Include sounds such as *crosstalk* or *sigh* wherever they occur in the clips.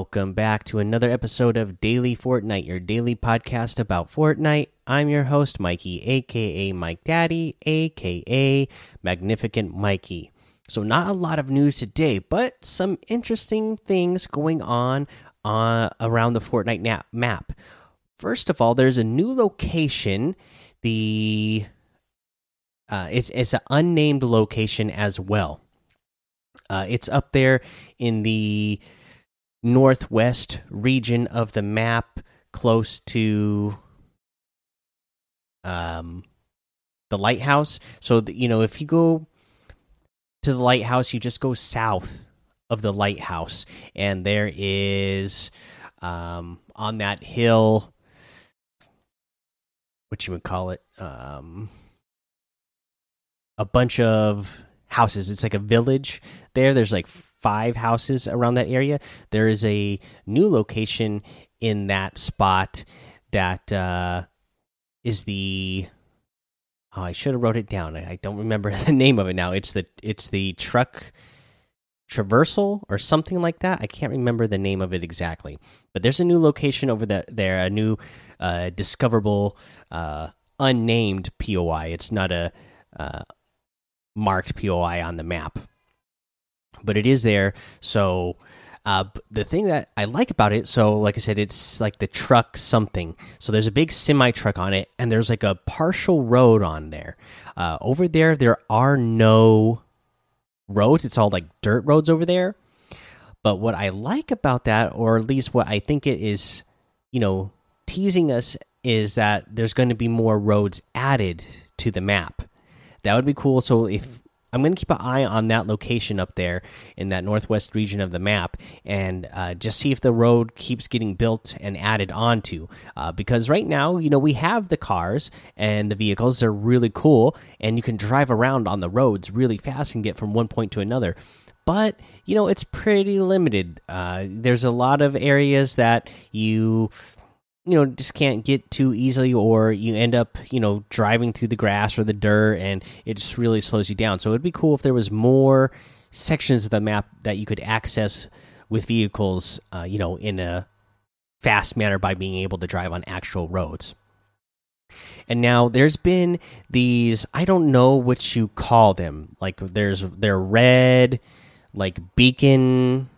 Welcome back to another episode of Daily Fortnite, your daily podcast about Fortnite. I'm your host, Mikey, aka Mike Daddy, aka Magnificent Mikey. So, not a lot of news today, but some interesting things going on uh, around the Fortnite map. First of all, there's a new location. The uh, it's it's an unnamed location as well. Uh, it's up there in the northwest region of the map, close to um, the lighthouse. So you know, if you go to the lighthouse, you just go south of the lighthouse, and there is um, on that hill, what you would call it, um, a bunch of houses. It's like a village there. There's like five houses around that area. There is a new location in that spot that uh, is the. Oh, I should have wrote it down. I don't remember *laughs* the name of it now. It's the it's the truck traversal or something like that. I can't remember the name of it exactly. But there's a new location over there. There a new uh, discoverable uh, unnamed POI. It's not a uh, marked POI on the map but it is there. So uh, the thing that I like about it, so like I said, it's like the truck something. So there's a big semi truck on it, and there's like a partial road on there. Uh, over there, there are no roads. It's all like dirt roads over there. But what I like about that, or at least what I think it is, you know, teasing us, is that there's going to be more roads added to the map. That would be cool. So if I'm going to keep an eye on that location up there in that northwest region of the map and uh, just see if the road keeps getting built and added onto. Uh, because right now, you know, we have the cars and the vehicles, they're really cool, and you can drive around on the roads really fast and get from one point to another. But, you know, it's pretty limited. Uh, there's a lot of areas that you you know just can't get too easily or you end up you know driving through the grass or the dirt and it just really slows you down. So it'd be cool if there was more sections of the map that you could access with vehicles uh, you know in a fast manner by being able to drive on actual roads. And now there's been these i don't know what you call them. Like there's they're red like beacon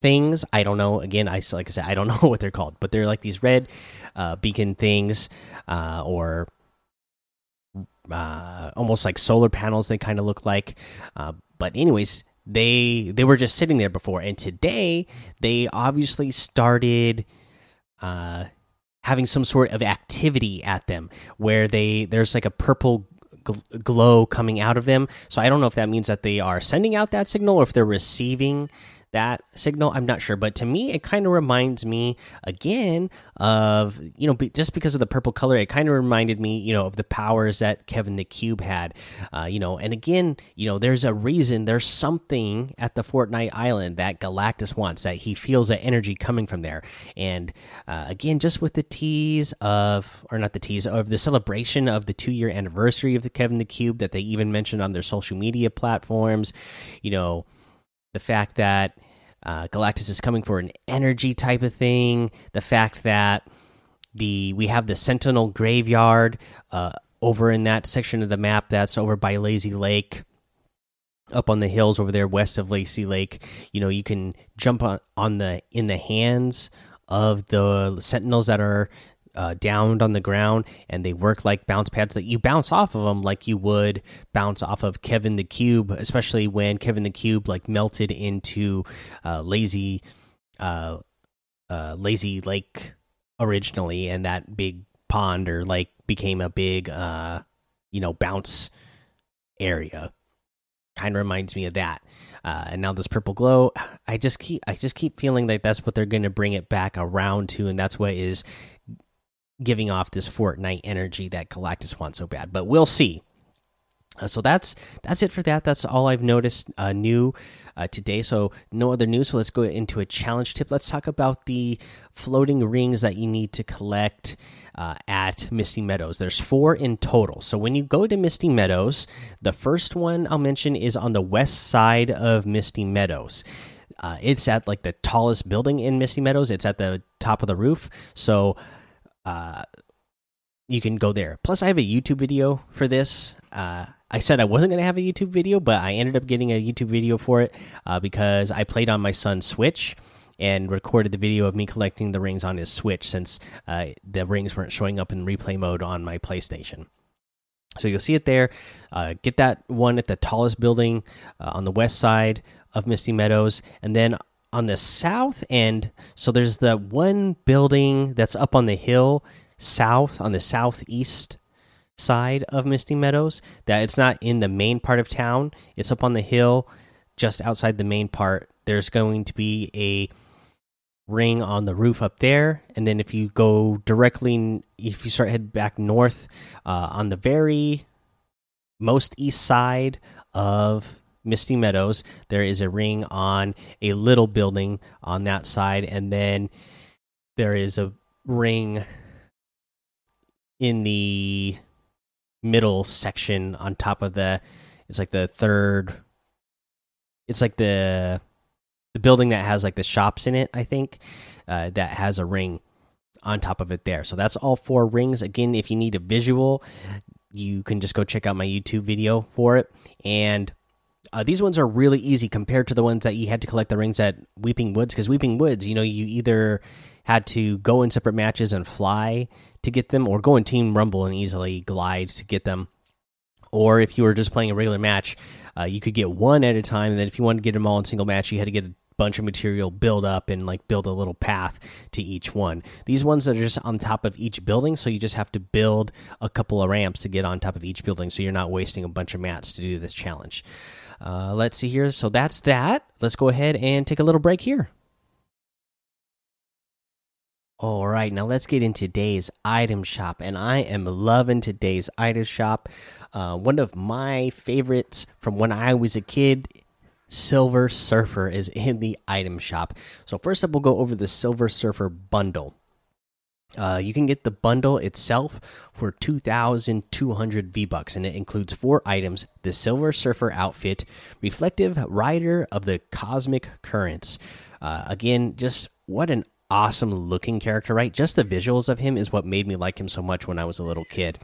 things. I don't know. Again, I like I said, I don't *laughs* know what they're called, but they're like these red uh, beacon things, uh, or uh, almost like solar panels. They kind of look like. Uh, but anyways, they they were just sitting there before, and today they obviously started uh, having some sort of activity at them where they there's like a purple glow coming out of them. So I don't know if that means that they are sending out that signal or if they're receiving that signal i'm not sure. But to me it kind of reminds me again of you know just because of the purple color it kind of reminded me you know of the powers that kevin the cube had. Uh, you know and again you know there's a reason there's something at the fortnite island that galactus wants that he feels that energy coming from there. And uh, again just with the tease of or not the tease of the celebration of the two year anniversary of the kevin the cube that they even mentioned on their social media platforms you know the fact that uh, Galactus is coming for an energy type of thing, the fact that the we have the Sentinel graveyard uh, over in that section of the map that's over by Lazy Lake, up on the hills over there west of Lazy Lake. You know, you can jump on on the in the hands of the Sentinels that are uh, downed on the ground and they work like bounce pads that you bounce off of them like you would bounce off of Kevin the Cube, especially when Kevin the Cube like melted into uh, lazy, uh, uh, lazy lake originally, and that big pond or like became a big, uh, you know, bounce area. Kind of reminds me of that. Uh, and now this purple glow, I just keep I just keep feeling like that's what they're going to bring it back around to, and that's what is giving off this Fortnite energy that Galactus wants so bad. But we'll see. Uh, so that's that's it for that. That's all I've noticed uh, new uh, today. So no other news. So let's go into a challenge tip. Let's talk about the floating rings that you need to collect uh, at Misty Meadows. There's four in total. So when you go to Misty Meadows, the first one I'll mention is on the west side of Misty Meadows. uh, it's at like the tallest building in Misty Meadows. It's at the top of the roof, so uh, you can go there. Plus, I have a YouTube video for this. Uh, I said I wasn't going to have a YouTube video, but I ended up getting a YouTube video for it uh, because I played on my son's Switch and recorded the video of me collecting the rings on his Switch since uh, the rings weren't showing up in replay mode on my PlayStation. So you'll see it there. Uh, get that one at the tallest building uh, on the west side of Misty Meadows, and then on the south end. So there's the one building that's up on the hill south on the southeast side of Misty Meadows. That it's not in the main part of town. It's up on the hill, just outside the main part. There's going to be a ring on the roof up there and then if you go directly if you start head back north uh, on the very most east side of misty meadows there is a ring on a little building on that side and then there is a ring in the middle section on top of the it's like the third it's like the the building that has like the shops in it, I think, uh, that has a ring on top of it there. So that's all four rings. Again, if you need a visual, you can just go check out my YouTube video for it. And uh, these ones are really easy compared to the ones that you had to collect the rings at Weeping Woods. Because Weeping Woods, you know, you either had to go in separate matches and fly to get them, or go in Team Rumble and easily glide to get them. Or if you were just playing a regular match, uh, you could get one at a time, and then if you wanted to get them all in single match, you had to get a bunch of material build up and like build a little path to each one. These ones that are just on top of each building, so you just have to build a couple of ramps to get on top of each building, so you're not wasting a bunch of mats to do this challenge. Uh, let's see here. So that's that. Let's go ahead and take a little break here. All right, now let's get into today's item shop, and I am loving today's item shop. Uh, one of my favorites from when I was a kid, Silver Surfer, is in the item shop. So first up, we'll go over the Silver Surfer bundle. Uh, you can get the bundle itself for 2,200 V bucks, and it includes four items: the Silver Surfer outfit, reflective rider of the cosmic currents. Uh, again, just what an awesome looking character, right? Just the visuals of him is what made me like him so much when I was a little kid.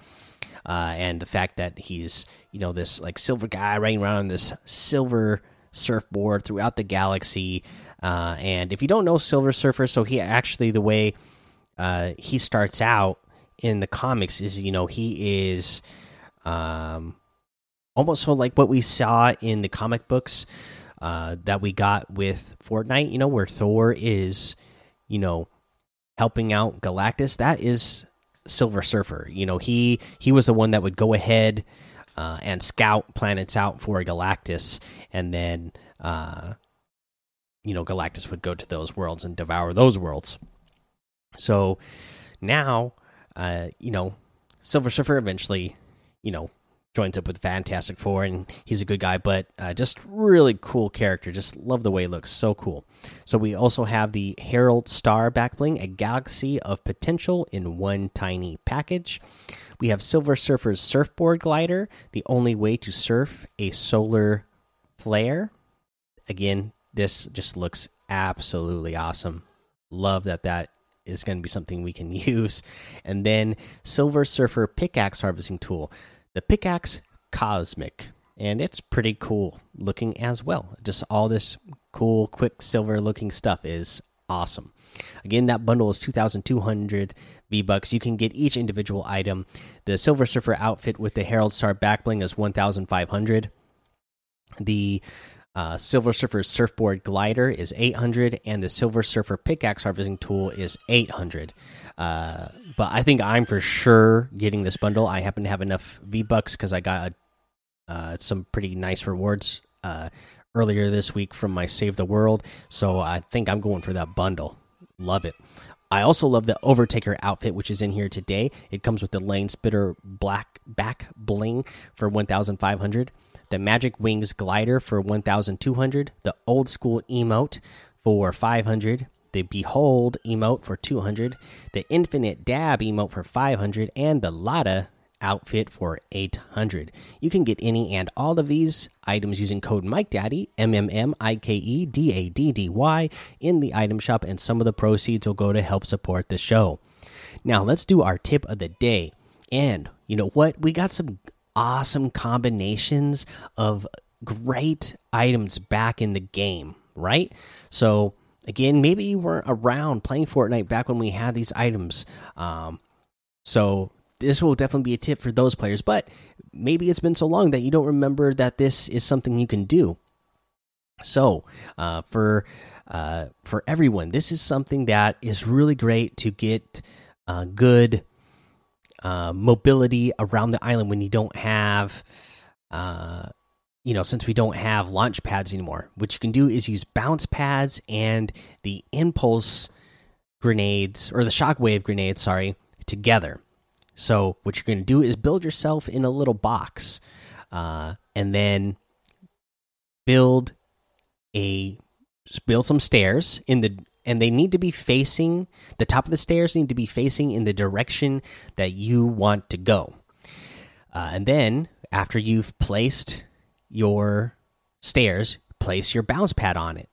Uh, and the fact that he's, you know, this like silver guy riding around on this silver surfboard throughout the galaxy. Uh, and if you don't know Silver Surfer, so he actually, the way uh, he starts out in the comics is, you know, he is um, almost so like what we saw in the comic books uh, that we got with Fortnite, you know, where Thor is you know, helping out Galactus, that is Silver Surfer. You know, he he was the one that would go ahead uh, and scout planets out for Galactus, and then uh, you know Galactus would go to those worlds and devour those worlds. So now, uh, you know, Silver Surfer eventually, you know, joins up with Fantastic Four, and he's a good guy, but uh, just really cool character. Just love the way he looks, so cool. So we also have the Herald Star backbling, a galaxy of potential in one tiny package. We have Silver Surfer's surfboard glider, the only way to surf a solar flare. Again, this just looks absolutely awesome. Love that that is going to be something we can *laughs* use. And then Silver Surfer pickaxe harvesting tool. The pickaxe cosmic. And it's pretty cool looking as well. Just all this cool quicksilver looking stuff is awesome. Again that bundle is 2200 v bucks you can get each individual item. The silver surfer outfit with the herald star backbling is 1500 the uh, Silver Surfer surfboard glider is 800, and the Silver Surfer pickaxe harvesting tool is 800. Uh, but I think I'm for sure getting this bundle. I happen to have enough V bucks because I got uh, some pretty nice rewards uh, earlier this week from my Save the World. So I think I'm going for that bundle. Love it. I also love the Overtaker outfit, which is in here today. It comes with the Lane Splitter Black Back Bling for 1,500 the Magic Wings glider for 1200, the old school emote for 500, the Behold emote for 200, the Infinite Dab emote for 500, and the Lotta outfit for 800. You can get any and all of these items using code MikeDaddy, M M M I K E D A D D Y, in the item shop, and some of the proceeds will go to help support the show. Now, let's do our tip of the day. And you know what? We got some awesome combinations of great items back in the game, right? So, again, maybe you weren't around playing Fortnite back when we had these items. Um, so, this will definitely be a tip for those players, but maybe it's been so long that you don't remember that this is something you can do. So, uh, for uh, for everyone, this is something that is really great to get uh, good uh, mobility around the island when you don't have, uh, you know, since we don't have launch pads anymore. What you can do is use bounce pads and the impulse grenades or the shockwave grenades, sorry, together. So what you're going to do is build yourself in a little box, uh, and then build a build some stairs in the and they need to be facing the top of the stairs need to be facing in the direction that you want to go. Uh, and then after you've placed your stairs, place your bounce pad on it,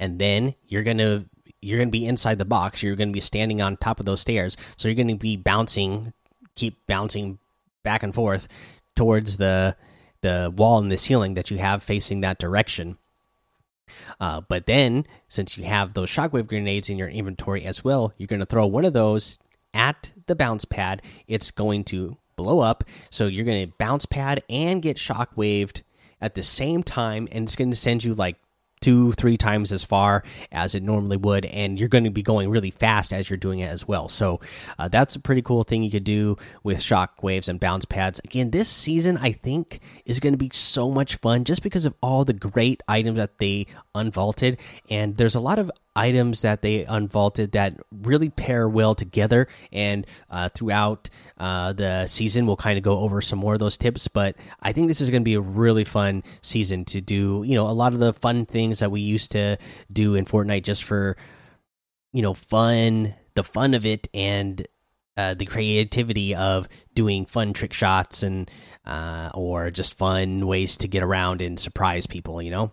and then you're gonna you're gonna be inside the box. You're gonna be standing on top of those stairs, so you're gonna be bouncing, keep bouncing back and forth towards the the wall and the ceiling that you have facing that direction uh, but then, since you have those shockwave grenades in your inventory as well, you're going to throw one of those at the bounce pad. It's going to blow up. So you're going to bounce pad and get shockwaved at the same time, and it's going to send you like two, three times as far as it normally would, and you're going to be going really fast as you're doing it as well. So uh, that's a pretty cool thing you could do with shock waves and bounce pads. Again, this season I think is going to be so much fun just because of all the great items that they unvaulted, and there's a lot of items that they unvaulted that really pair well together. And uh, throughout uh, the season, we'll kind of go over some more of those tips. But I think this is going to be a really fun season to do. You know, a lot of the fun things that we used to do in Fortnite just for you know fun, the fun of it, and uh, the creativity of doing fun trick shots and uh, or just fun ways to get around and surprise people. You know.